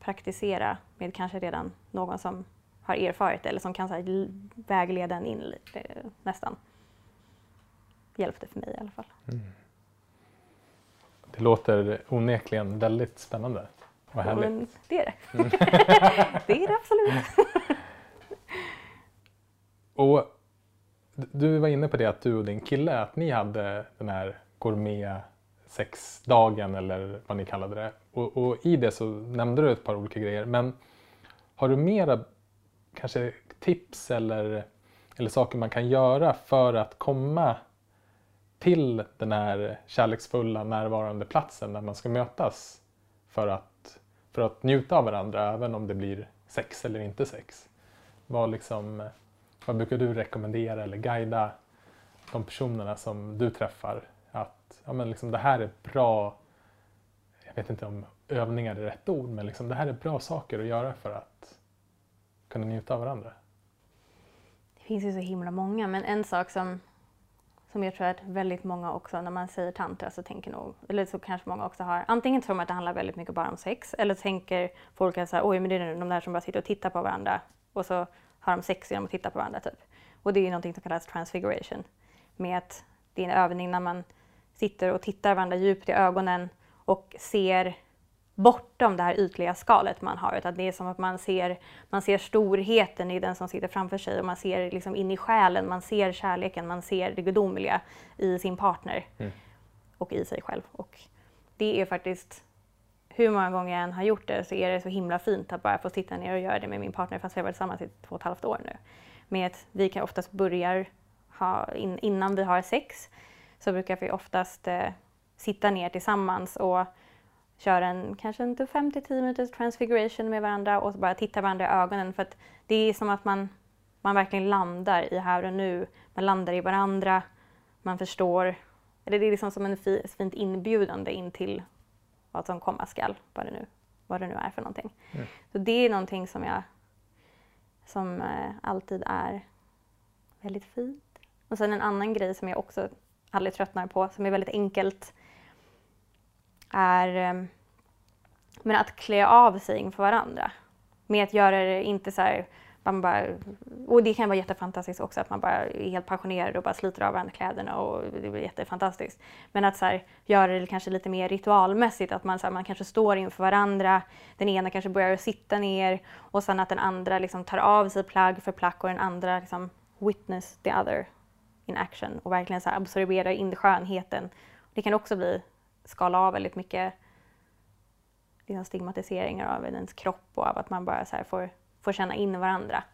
praktisera med kanske redan någon som har erfarit eller som kan så här, vägleda en in lite, nästan. Hjälpte för mig i alla fall. Mm. Det låter onekligen väldigt spännande. Vad härligt. Men det är det. Mm. det är det absolut. och du var inne på det att du och din kille, att ni hade den här gourmet sexdagen eller vad ni kallade det. Och, och, i det så nämnde du ett par olika grejer. Men har du mera kanske tips eller, eller saker man kan göra för att komma till den här kärleksfulla närvarande platsen där man ska mötas för att, för att njuta av varandra även om det blir sex eller inte sex. Vad, liksom, vad brukar du rekommendera eller guida de personerna som du träffar att ja, men liksom, det här är bra, jag vet inte om övningar är rätt ord, men liksom, det här är bra saker att göra för att kunna njuta av varandra? Det finns ju så himla många, men en sak som, som jag tror att väldigt många också, när man säger tantra så tänker nog, eller så kanske många också har, antingen tror man att det handlar väldigt mycket bara om sex, eller tänker folk att så här, oj men det är de där som bara sitter och tittar på varandra och så har de sex genom att titta på varandra typ. Och det är ju någonting som kallas transfiguration, med att det är en övning när man sitter och tittar varandra djupt i ögonen och ser bortom det här ytliga skalet man har. Utan det är som att man ser, man ser storheten i den som sitter framför sig och man ser liksom in i själen, man ser kärleken, man ser det gudomliga i sin partner mm. och i sig själv. Och det är faktiskt, hur många gånger jag än har gjort det så är det så himla fint att bara få sitta ner och göra det med min partner fast vi har varit tillsammans i två och ett halvt år nu. Med att vi kan oftast börja ha, in, innan vi har sex så brukar vi oftast eh, sitta ner tillsammans och köra en kanske inte 5-10 minuters transfiguration med varandra och bara titta varandra i ögonen för att det är som att man, man verkligen landar i här och nu. Man landar i varandra, man förstår. Eller det är liksom som en fi, fint inbjudande in till vad som komma skall, vad det nu, vad det nu är för någonting. Mm. Så det är någonting som jag som eh, alltid är väldigt fint. Och sen en annan grej som jag också aldrig tröttnar på, som är väldigt enkelt, är eh, men att klä av sig inför varandra. Med att göra det inte så här, man bara, och det kan vara jättefantastiskt också att man bara är helt passionerad och bara sliter av varandra kläderna och det blir jättefantastiskt. Men att så här, göra det kanske lite mer ritualmässigt, att man, så här, man kanske står inför varandra, den ena kanske börjar sitta ner och sen att den andra liksom tar av sig plagg för plagg och den andra liksom witness the other in action och verkligen så absorbera in skönheten. Det kan också bli skala av väldigt mycket liksom stigmatiseringar av ens kropp och av att man bara så får, får känna in varandra.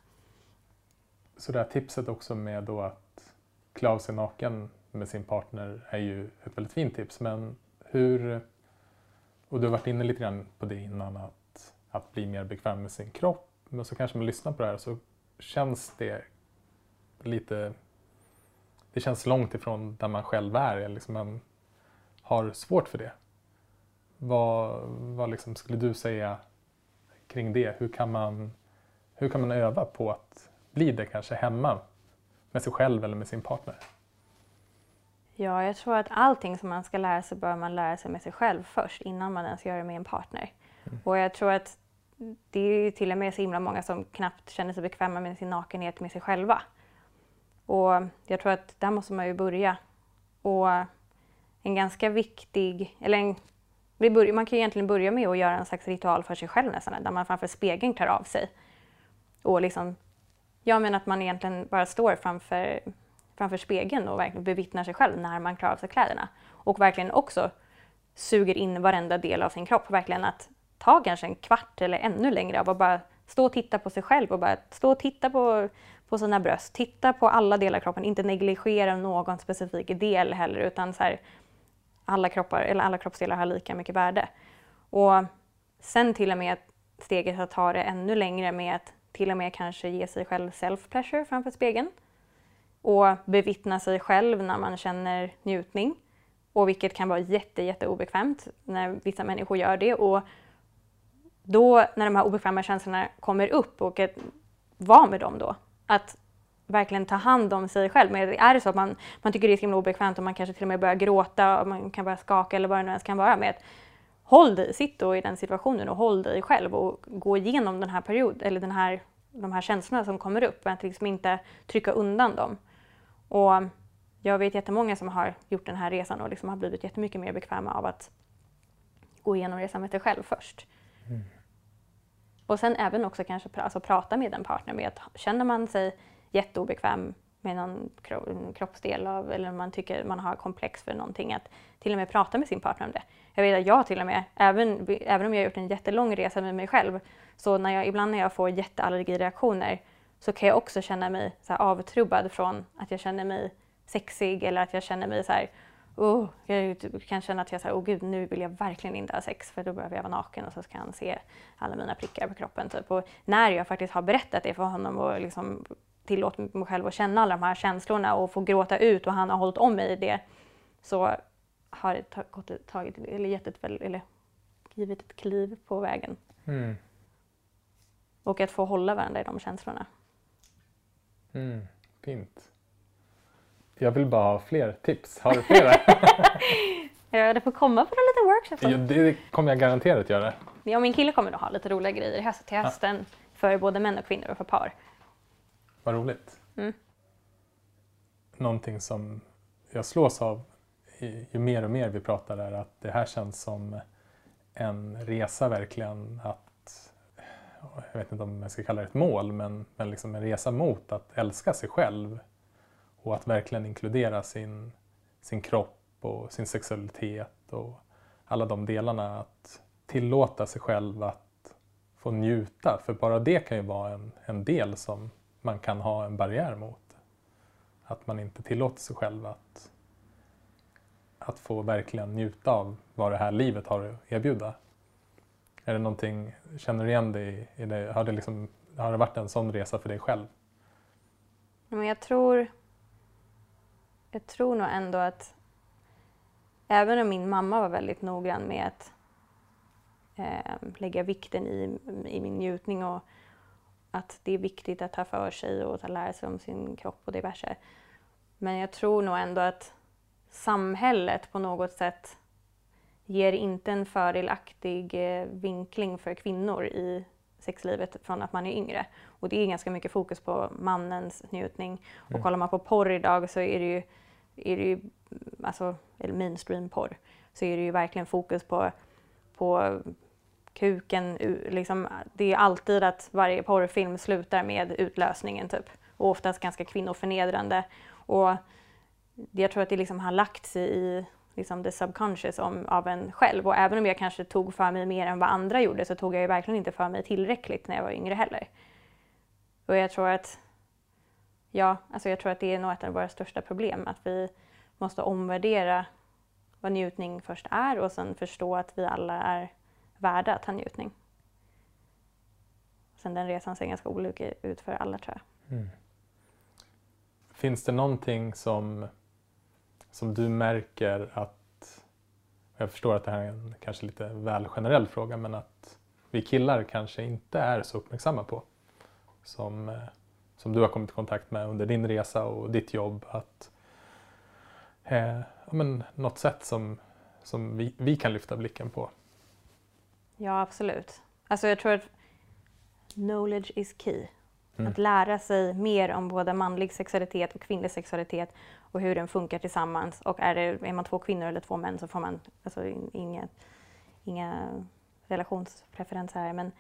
Så det här tipset också med då att klä av sig naken med sin partner är ju ett väldigt fint tips. Men hur, och du har varit inne lite grann på det innan, att, att bli mer bekväm med sin kropp. Men så kanske man lyssnar på det här så känns det lite det känns långt ifrån där man själv är. Liksom man har svårt för det. Vad, vad liksom skulle du säga kring det? Hur kan, man, hur kan man öva på att bli det kanske hemma med sig själv eller med sin partner? Ja, jag tror att allting som man ska lära sig bör man lära sig med sig själv först innan man ens gör det med en partner. Mm. Och jag tror att det är till och med så himla många som knappt känner sig bekväma med sin nakenhet med sig själva. Och jag tror att där måste man ju börja. Och en ganska viktig, eller en, man kan ju egentligen börja med att göra en slags ritual för sig själv nästan, där man framför spegeln tar av sig. Och liksom, jag menar att man egentligen bara står framför, framför spegeln och verkligen bevittnar sig själv när man klarar av sig kläderna. Och verkligen också suger in varenda del av sin kropp. Verkligen att ta kanske en kvart eller ännu längre av att bara stå och titta på sig själv och bara stå och titta på, på sina bröst. Titta på alla delar av kroppen, inte negligera någon specifik del heller utan så här, alla, kroppar, eller alla kroppsdelar har lika mycket värde. Och sen till och med steget att ta det ännu längre med att till och med kanske ge sig själv self-pleasure framför spegeln och bevittna sig själv när man känner njutning. Och vilket kan vara jätte, jätte obekvämt när vissa människor gör det. Och då när de här obekväma känslorna kommer upp och att vara med dem då. Att verkligen ta hand om sig själv. Men är det så att man, man tycker det är så himla obekvämt och man kanske till och med börjar gråta och man kan börja skaka eller vad det nu ens kan vara med. Håll dig, sitt då i den situationen och håll dig själv och gå igenom den här perioden, eller den här, de här känslorna som kommer upp. Att liksom inte trycka undan dem. Och jag vet jättemånga som har gjort den här resan och liksom har blivit jättemycket mer bekväma av att gå igenom resan med sig själv först. Mm. Och sen även också kanske alltså, prata med en partner med att känner man sig jätteobekväm med någon kroppsdel av, eller man tycker man har komplex för någonting, att till och med prata med sin partner om det. Jag vet att jag till och med, även, även om jag har gjort en jättelång resa med mig själv, så när jag, ibland när jag får jätteallergireaktioner så kan jag också känna mig så här avtrubbad från att jag känner mig sexig eller att jag känner mig så här, oh, jag kan känna att jag säger, oh gud, nu vill jag verkligen inte ha sex för då behöver jag vara naken och så ska han se alla mina prickar på kroppen. Typ. Och när jag faktiskt har berättat det för honom och liksom tillåtit mig själv att känna alla de här känslorna och få gråta ut och han har hållit om mig i det så har det gått, tagit, eller gett ett, eller givit ett kliv på vägen. Mm. Och att få hålla varandra i de känslorna. Mm, fint. Jag vill bara ha fler tips. Har du flera? ja, du får komma på en liten workshop. Ja, det kommer jag garanterat göra. Ja, min kille kommer att ha lite roliga grejer höst, till hösten ja. för både män och kvinnor och för par. Vad roligt. Mm. Någonting som jag slås av ju mer och mer vi pratar är att det här känns som en resa verkligen att, jag vet inte om jag ska kalla det ett mål, men, men liksom en resa mot att älska sig själv och att verkligen inkludera sin, sin kropp och sin sexualitet och alla de delarna. Att tillåta sig själv att få njuta, för bara det kan ju vara en, en del som man kan ha en barriär mot. Att man inte tillåter sig själv att, att få verkligen njuta av vad det här livet har att erbjuda. Är det någonting, känner du igen dig i det? Har det, liksom, har det varit en sån resa för dig själv? Men jag tror, jag tror nog ändå att även om min mamma var väldigt noggrann med att eh, lägga vikten i, i min njutning och att det är viktigt att ta för sig och att lära sig om sin kropp och diverse. Men jag tror nog ändå att samhället på något sätt ger inte en fördelaktig eh, vinkling för kvinnor i sexlivet från att man är yngre. Och det är ganska mycket fokus på mannens njutning. Och mm. kollar man på porr idag så är det ju, är det ju alltså, eller mainstream porr, så är det ju verkligen fokus på, på kuken, liksom, det är alltid att varje porrfilm slutar med utlösningen typ. Och oftast ganska kvinnoförnedrande. Och jag tror att det liksom har lagt sig i liksom the subconscious om, av en själv. Och även om jag kanske tog för mig mer än vad andra gjorde så tog jag ju verkligen inte för mig tillräckligt när jag var yngre heller. Och jag tror att, ja, alltså jag tror att det är nog ett av våra största problem. Att vi måste omvärdera vad njutning först är och sen förstå att vi alla är värda att ha njutning. Sen den resan ser ganska olika ut för alla tror jag. Mm. Finns det någonting som, som du märker att, jag förstår att det här är en kanske lite väl generell fråga, men att vi killar kanske inte är så uppmärksamma på som, eh, som du har kommit i kontakt med under din resa och ditt jobb. Att, eh, men, något sätt som, som vi, vi kan lyfta blicken på. Ja, absolut. Alltså jag tror att knowledge is key. Mm. Att lära sig mer om både manlig sexualitet och kvinnlig sexualitet och hur den funkar tillsammans. Och är, det, är man två kvinnor eller två män så får man alltså, inga, inga relationspreferenser här. Men,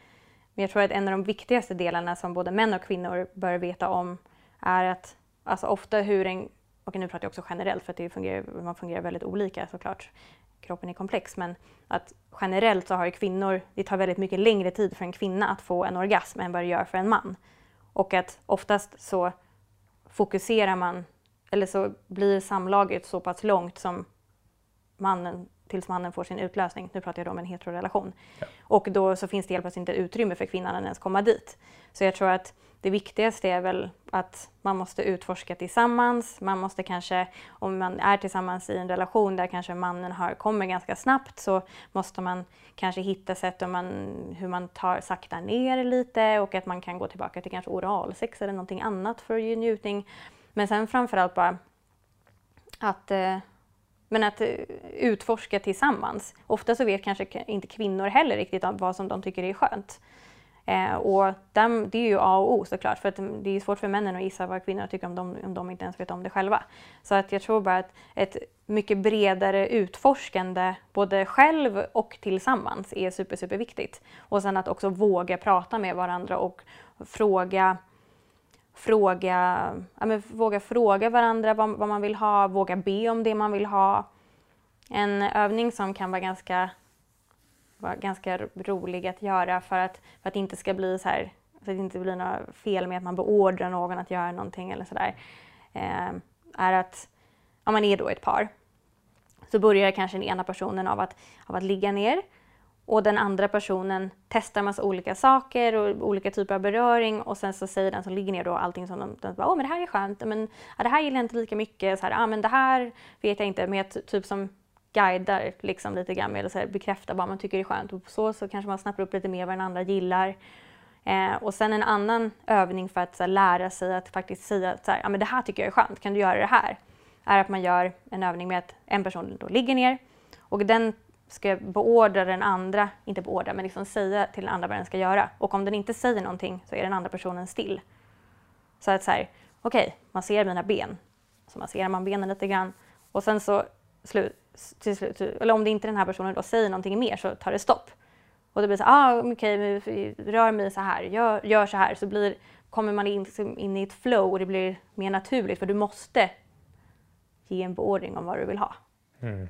men jag tror att en av de viktigaste delarna som både män och kvinnor bör veta om är att alltså, ofta hur en och nu pratar jag också generellt för att det fungerar, man fungerar väldigt olika såklart. Kroppen är komplex men att generellt så har ju kvinnor, det tar väldigt mycket längre tid för en kvinna att få en orgasm än vad det gör för en man. Och att oftast så fokuserar man, eller så blir samlaget så pass långt som mannen tills mannen får sin utlösning. Nu pratar jag om en heterorelation. Ja. Och då så finns det helt plötsligt inte utrymme för kvinnan att ens komma dit. Så jag tror att det viktigaste är väl att man måste utforska tillsammans. Man måste kanske, om man är tillsammans i en relation där kanske mannen har, kommer ganska snabbt så måste man kanske hitta sätt om man, hur man tar sakta ner lite och att man kan gå tillbaka till kanske oralsex eller någonting annat för att ge njutning. Men sen framförallt bara att eh, men att eh, utforska tillsammans. Ofta så vet kanske inte kvinnor heller riktigt vad som de tycker är skönt. Eh, och dem, det är ju A och O såklart, för att mm, det är svårt för männen att gissa vad kvinnorna tycker om de, om de inte ens vet om det själva. Så att jag tror bara att ett mycket bredare utforskande, både själv och tillsammans, är super, super viktigt. Och sen att också våga prata med varandra och fråga fråga, ja, men, våga fråga varandra vad, vad, man vill ha, våga be om det man vill ha. En övning som kan vara ganska, vara ganska rolig att göra för att, för att det inte ska bli så här, så att det inte blir några fel med att man beordrar någon att göra någonting eller sådär, eh, är att om man är då ett par så börjar kanske den ena personen av att, av att ligga ner och den andra personen testar massa olika saker och olika typer av beröring och sen så säger den som ligger ner då allting som de, de bara, åh men det här är skönt, men ja, det här gillar jag inte lika mycket, så här, ah, men det här vet jag inte, men jag typ som guidar liksom lite grann med att bekräfta vad man tycker är skönt och så, så kanske man snappar upp lite mer vad den andra gillar. Eh, och sen en annan övning för att så här, lära sig att faktiskt säga att så här, ah, men det här tycker jag är skönt, kan du göra det här? Är att man gör en övning med att en person då ligger ner och den ska beordra den andra, inte beordra, men liksom säga till den andra vad den ska göra. Och om den inte säger någonting så är den andra personen still. Så att så här, okej, okay, man ser mina ben. Så masserar man benen lite grann och sen så slu, till slut, eller om det inte den här personen då säger någonting mer så tar det stopp. Och det blir så ah, okej, okay, rör mig så här, gör, gör så här, så blir, kommer man in, liksom in i ett flow och det blir mer naturligt för du måste ge en beordring om vad du vill ha. Mm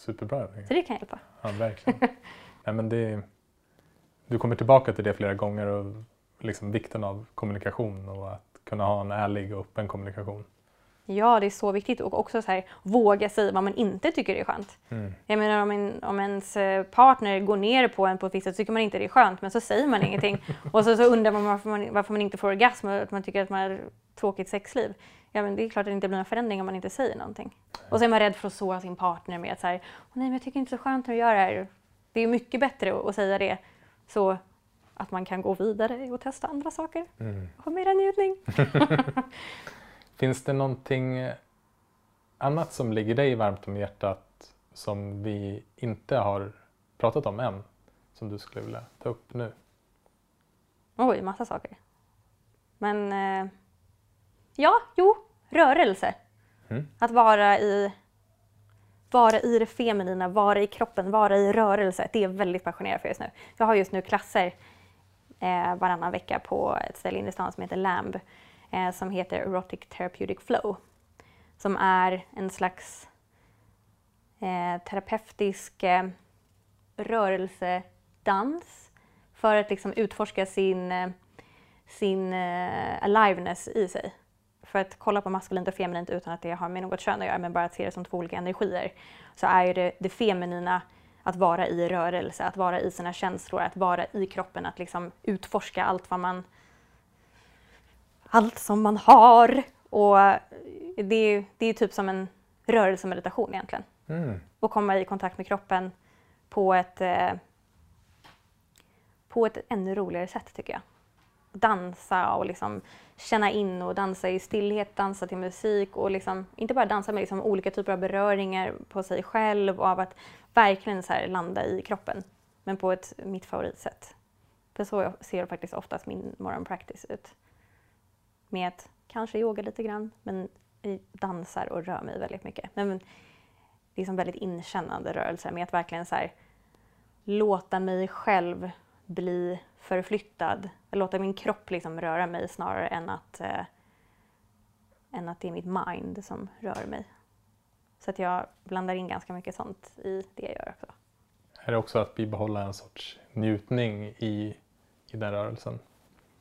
superbra Så det kan hjälpa. Ja, verkligen. Nej, men det, du kommer tillbaka till det flera gånger och liksom vikten av kommunikation och att kunna ha en ärlig och öppen kommunikation. Ja, det är så viktigt och också så här, våga säga vad man inte tycker är skönt. Mm. Jag menar om, en, om ens eh, partner går ner på en på ett visst sätt så tycker man inte det är skönt men så säger man ingenting. Och så, så undrar man varför, man varför man inte får orgasm och att man tycker att man har tråkigt sexliv ja men det är klart att det inte blir någon förändring om man inte säger någonting. Och så är man rädd för att såra sin partner med att så här, nej men jag tycker inte så skönt när du gör det här. Det är mycket bättre att säga det så att man kan gå vidare och testa andra saker mm. få mera njutning. Finns det någonting annat som ligger dig varmt om hjärtat som vi inte har pratat om än? Som du skulle vilja ta upp nu? Oj, massa saker. Men eh, Ja, jo, rörelse. Mm. Att vara i, vara i det feminina, vara i kroppen, vara i rörelse. Det är väldigt passionerad för just nu. Jag har just nu klasser eh, varannan vecka på ett ställe inne i stan som heter LAMB eh, som heter Erotic Therapeutic Flow. Som är en slags eh, terapeutisk eh, rörelsedans för att liksom utforska sin, eh, sin eh, aliveness i sig. För att kolla på maskulint och feminint utan att det har med något kön att göra, men bara att se det som två olika energier, så är ju det, det feminina att vara i rörelse, att vara i sina känslor, att vara i kroppen, att liksom utforska allt vad man allt som man har. Och det, det är typ som en rörelsemeditation egentligen. Mm. Och komma i kontakt med kroppen på ett, eh, på ett ännu roligare sätt tycker jag dansa och liksom känna in och dansa i stillhet, dansa till musik och liksom, inte bara dansa med liksom olika typer av beröringar på sig själv och av att verkligen så landa i kroppen. Men på ett mitt favoritsätt. För så ser faktiskt oftast min morgonpractice ut. Med att kanske yoga lite grann, men dansar och rör mig väldigt mycket. Men liksom väldigt inkännande rörelser med att verkligen så här, låta mig själv bli förflyttad, låta min kropp liksom röra mig snarare än att, eh, än att det är mitt mind som rör mig. Så att jag blandar in ganska mycket sånt i det jag gör också. Är det också att bibehålla en sorts njutning i, i den rörelsen?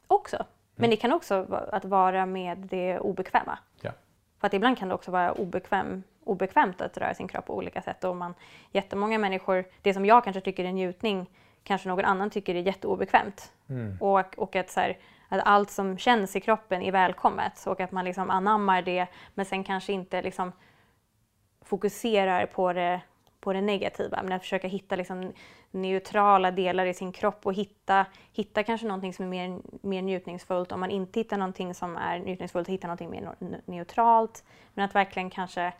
Också. Men det kan också vara att vara med det obekväma. Ja. För att ibland kan det också vara obekväm, obekvämt att röra sin kropp på olika sätt. Och man, jättemånga människor, det som jag kanske tycker är njutning, kanske någon annan tycker är jätteobekvämt. Mm. Och, och att, så här, att allt som känns i kroppen är välkommet och att man liksom anammar det men sen kanske inte liksom fokuserar på det, på det negativa. Men att försöka hitta liksom neutrala delar i sin kropp och hitta, hitta kanske någonting som är mer, mer njutningsfullt. Om man inte hittar någonting som är njutningsfullt, hitta någonting mer neutralt. Men att verkligen kanske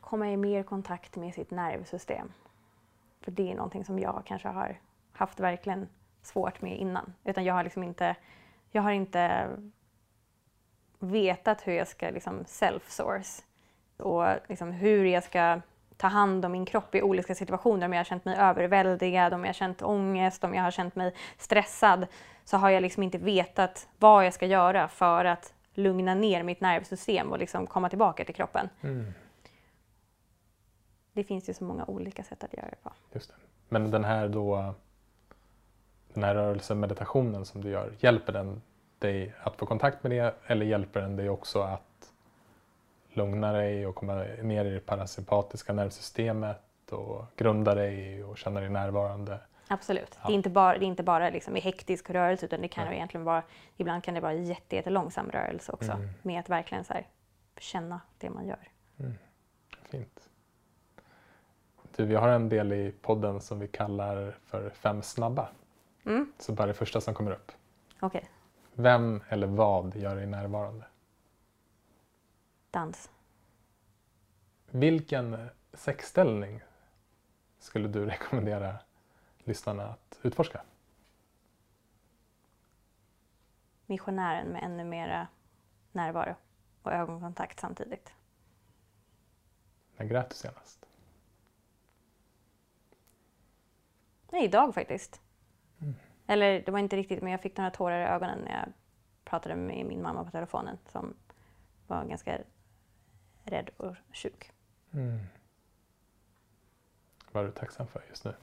komma i mer kontakt med sitt nervsystem. För det är någonting som jag kanske har haft verkligen svårt med innan. Utan jag har liksom inte, jag har inte vetat hur jag ska liksom self-source och liksom hur jag ska ta hand om min kropp i olika situationer. Om jag har känt mig överväldigad, om jag har känt ångest, om jag har känt mig stressad så har jag liksom inte vetat vad jag ska göra för att lugna ner mitt nervsystem och liksom komma tillbaka till kroppen. Mm. Det finns ju så många olika sätt att göra det på. Just det. Men den här då den här rörelsemeditationen som du gör, hjälper den dig att få kontakt med det eller hjälper den dig också att lugna dig och komma ner i det parasympatiska nervsystemet och grunda dig och känna dig närvarande? Absolut. Ja. Det är inte bara, det är inte bara liksom i hektisk rörelse utan det kan ju egentligen vara, ibland kan det vara jätte, jättelångsam rörelse också. Mm. Med att verkligen så känna det man gör. Fint. Du, vi har en del i podden som vi kallar för Fem snabba. Mm. Så bara det första som kommer upp. Okej, Vem eller vad gör dig närvarande? dans. Vilken sexställning skulle du rekommendera lyssnarna att utforska? Missionären med ännu mera närvaro och ögonkontakt samtidigt. När grät du senast? Nej, idag faktiskt. Eller det var inte riktigt, men jag fick några tårar i ögonen när jag pratade med min mamma på telefonen som var ganska rädd och sjuk. Mm. Vad är du tacksam för just nu?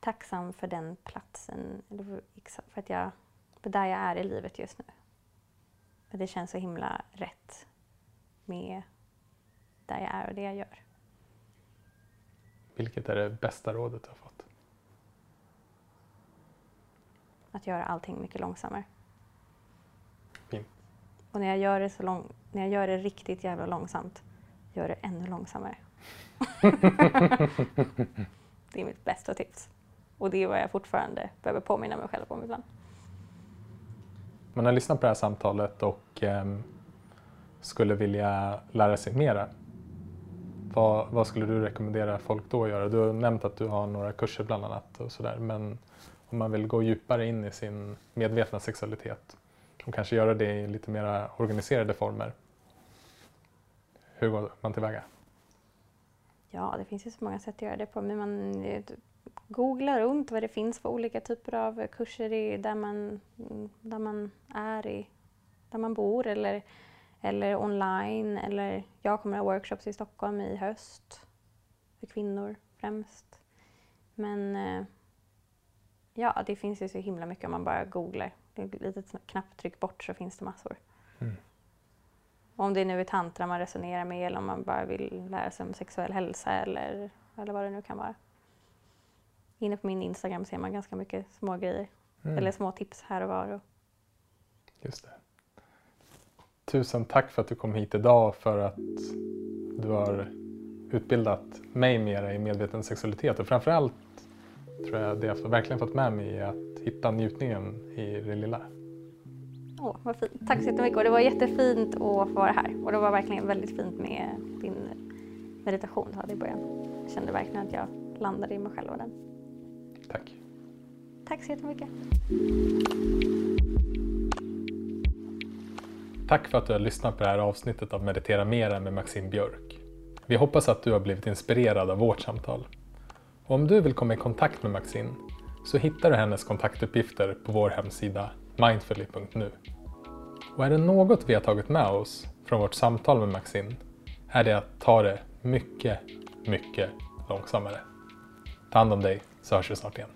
Tacksam för den platsen, eller för för att jag, för där jag är i livet just nu. För det känns så himla rätt med där jag är och det jag gör. Vilket är det bästa rådet du har fått? Att göra allting mycket långsammare. Fint. Och när jag gör det så lång, när jag gör det riktigt jävla långsamt, gör det ännu långsammare. det är mitt bästa tips. Och det är vad jag fortfarande behöver påminna mig själv om ibland. Man har lyssnat på det här samtalet och ehm, skulle vilja lära sig mera. Vad, vad skulle du rekommendera folk då att göra? Du har nämnt att du har några kurser bland annat och sådär. Men om man vill gå djupare in i sin medvetna sexualitet och kanske göra det i lite mer organiserade former. Hur går man tillväga? Ja, det finns ju så många sätt att göra det på. Men man eh, typ, googlar runt vad det finns för olika typer av kurser i, där, man, där man är, i, där man bor eller, eller online. Eller jag kommer att ha workshops i Stockholm i höst för kvinnor främst. Men eh, ja, det finns ju så himla mycket om man bara googlar. Ett litet knapptryck bort så finns det massor. Mm. Om det nu är tantra man resonerar med eller om man bara vill lära sig om sexuell hälsa eller, eller vad det nu kan vara. Inne på min Instagram ser man ganska mycket små grejer. Mm. Eller små tips här och var. Och, Just det. Tusen tack för att du kom hit idag och för att du har utbildat mig mera i medveten sexualitet och framförallt tror jag det jag verkligen fått med mig är att hitta njutningen i det lilla. åh, vad fint. Tack så jättemycket. Och det var jättefint att få vara här. Och det var verkligen väldigt fint med din meditation du hade i början. Jag kände verkligen att jag landade i mig själv och den. Tack. Tack så jättemycket. Tack för att du har lyssnat på det här avsnittet av Meditera Mera med Maxine Björk. Vi hoppas att du har blivit inspirerad av vårt samtal. Och om du vill komma i kontakt med Maxine så hittar du hennes kontaktuppgifter på vår hemsida mindfully.nu. Och är det något vi har tagit med oss från vårt samtal med Maxine är det att ta det mycket, mycket långsammare. Ta hand om dig så hörs vi snart igen.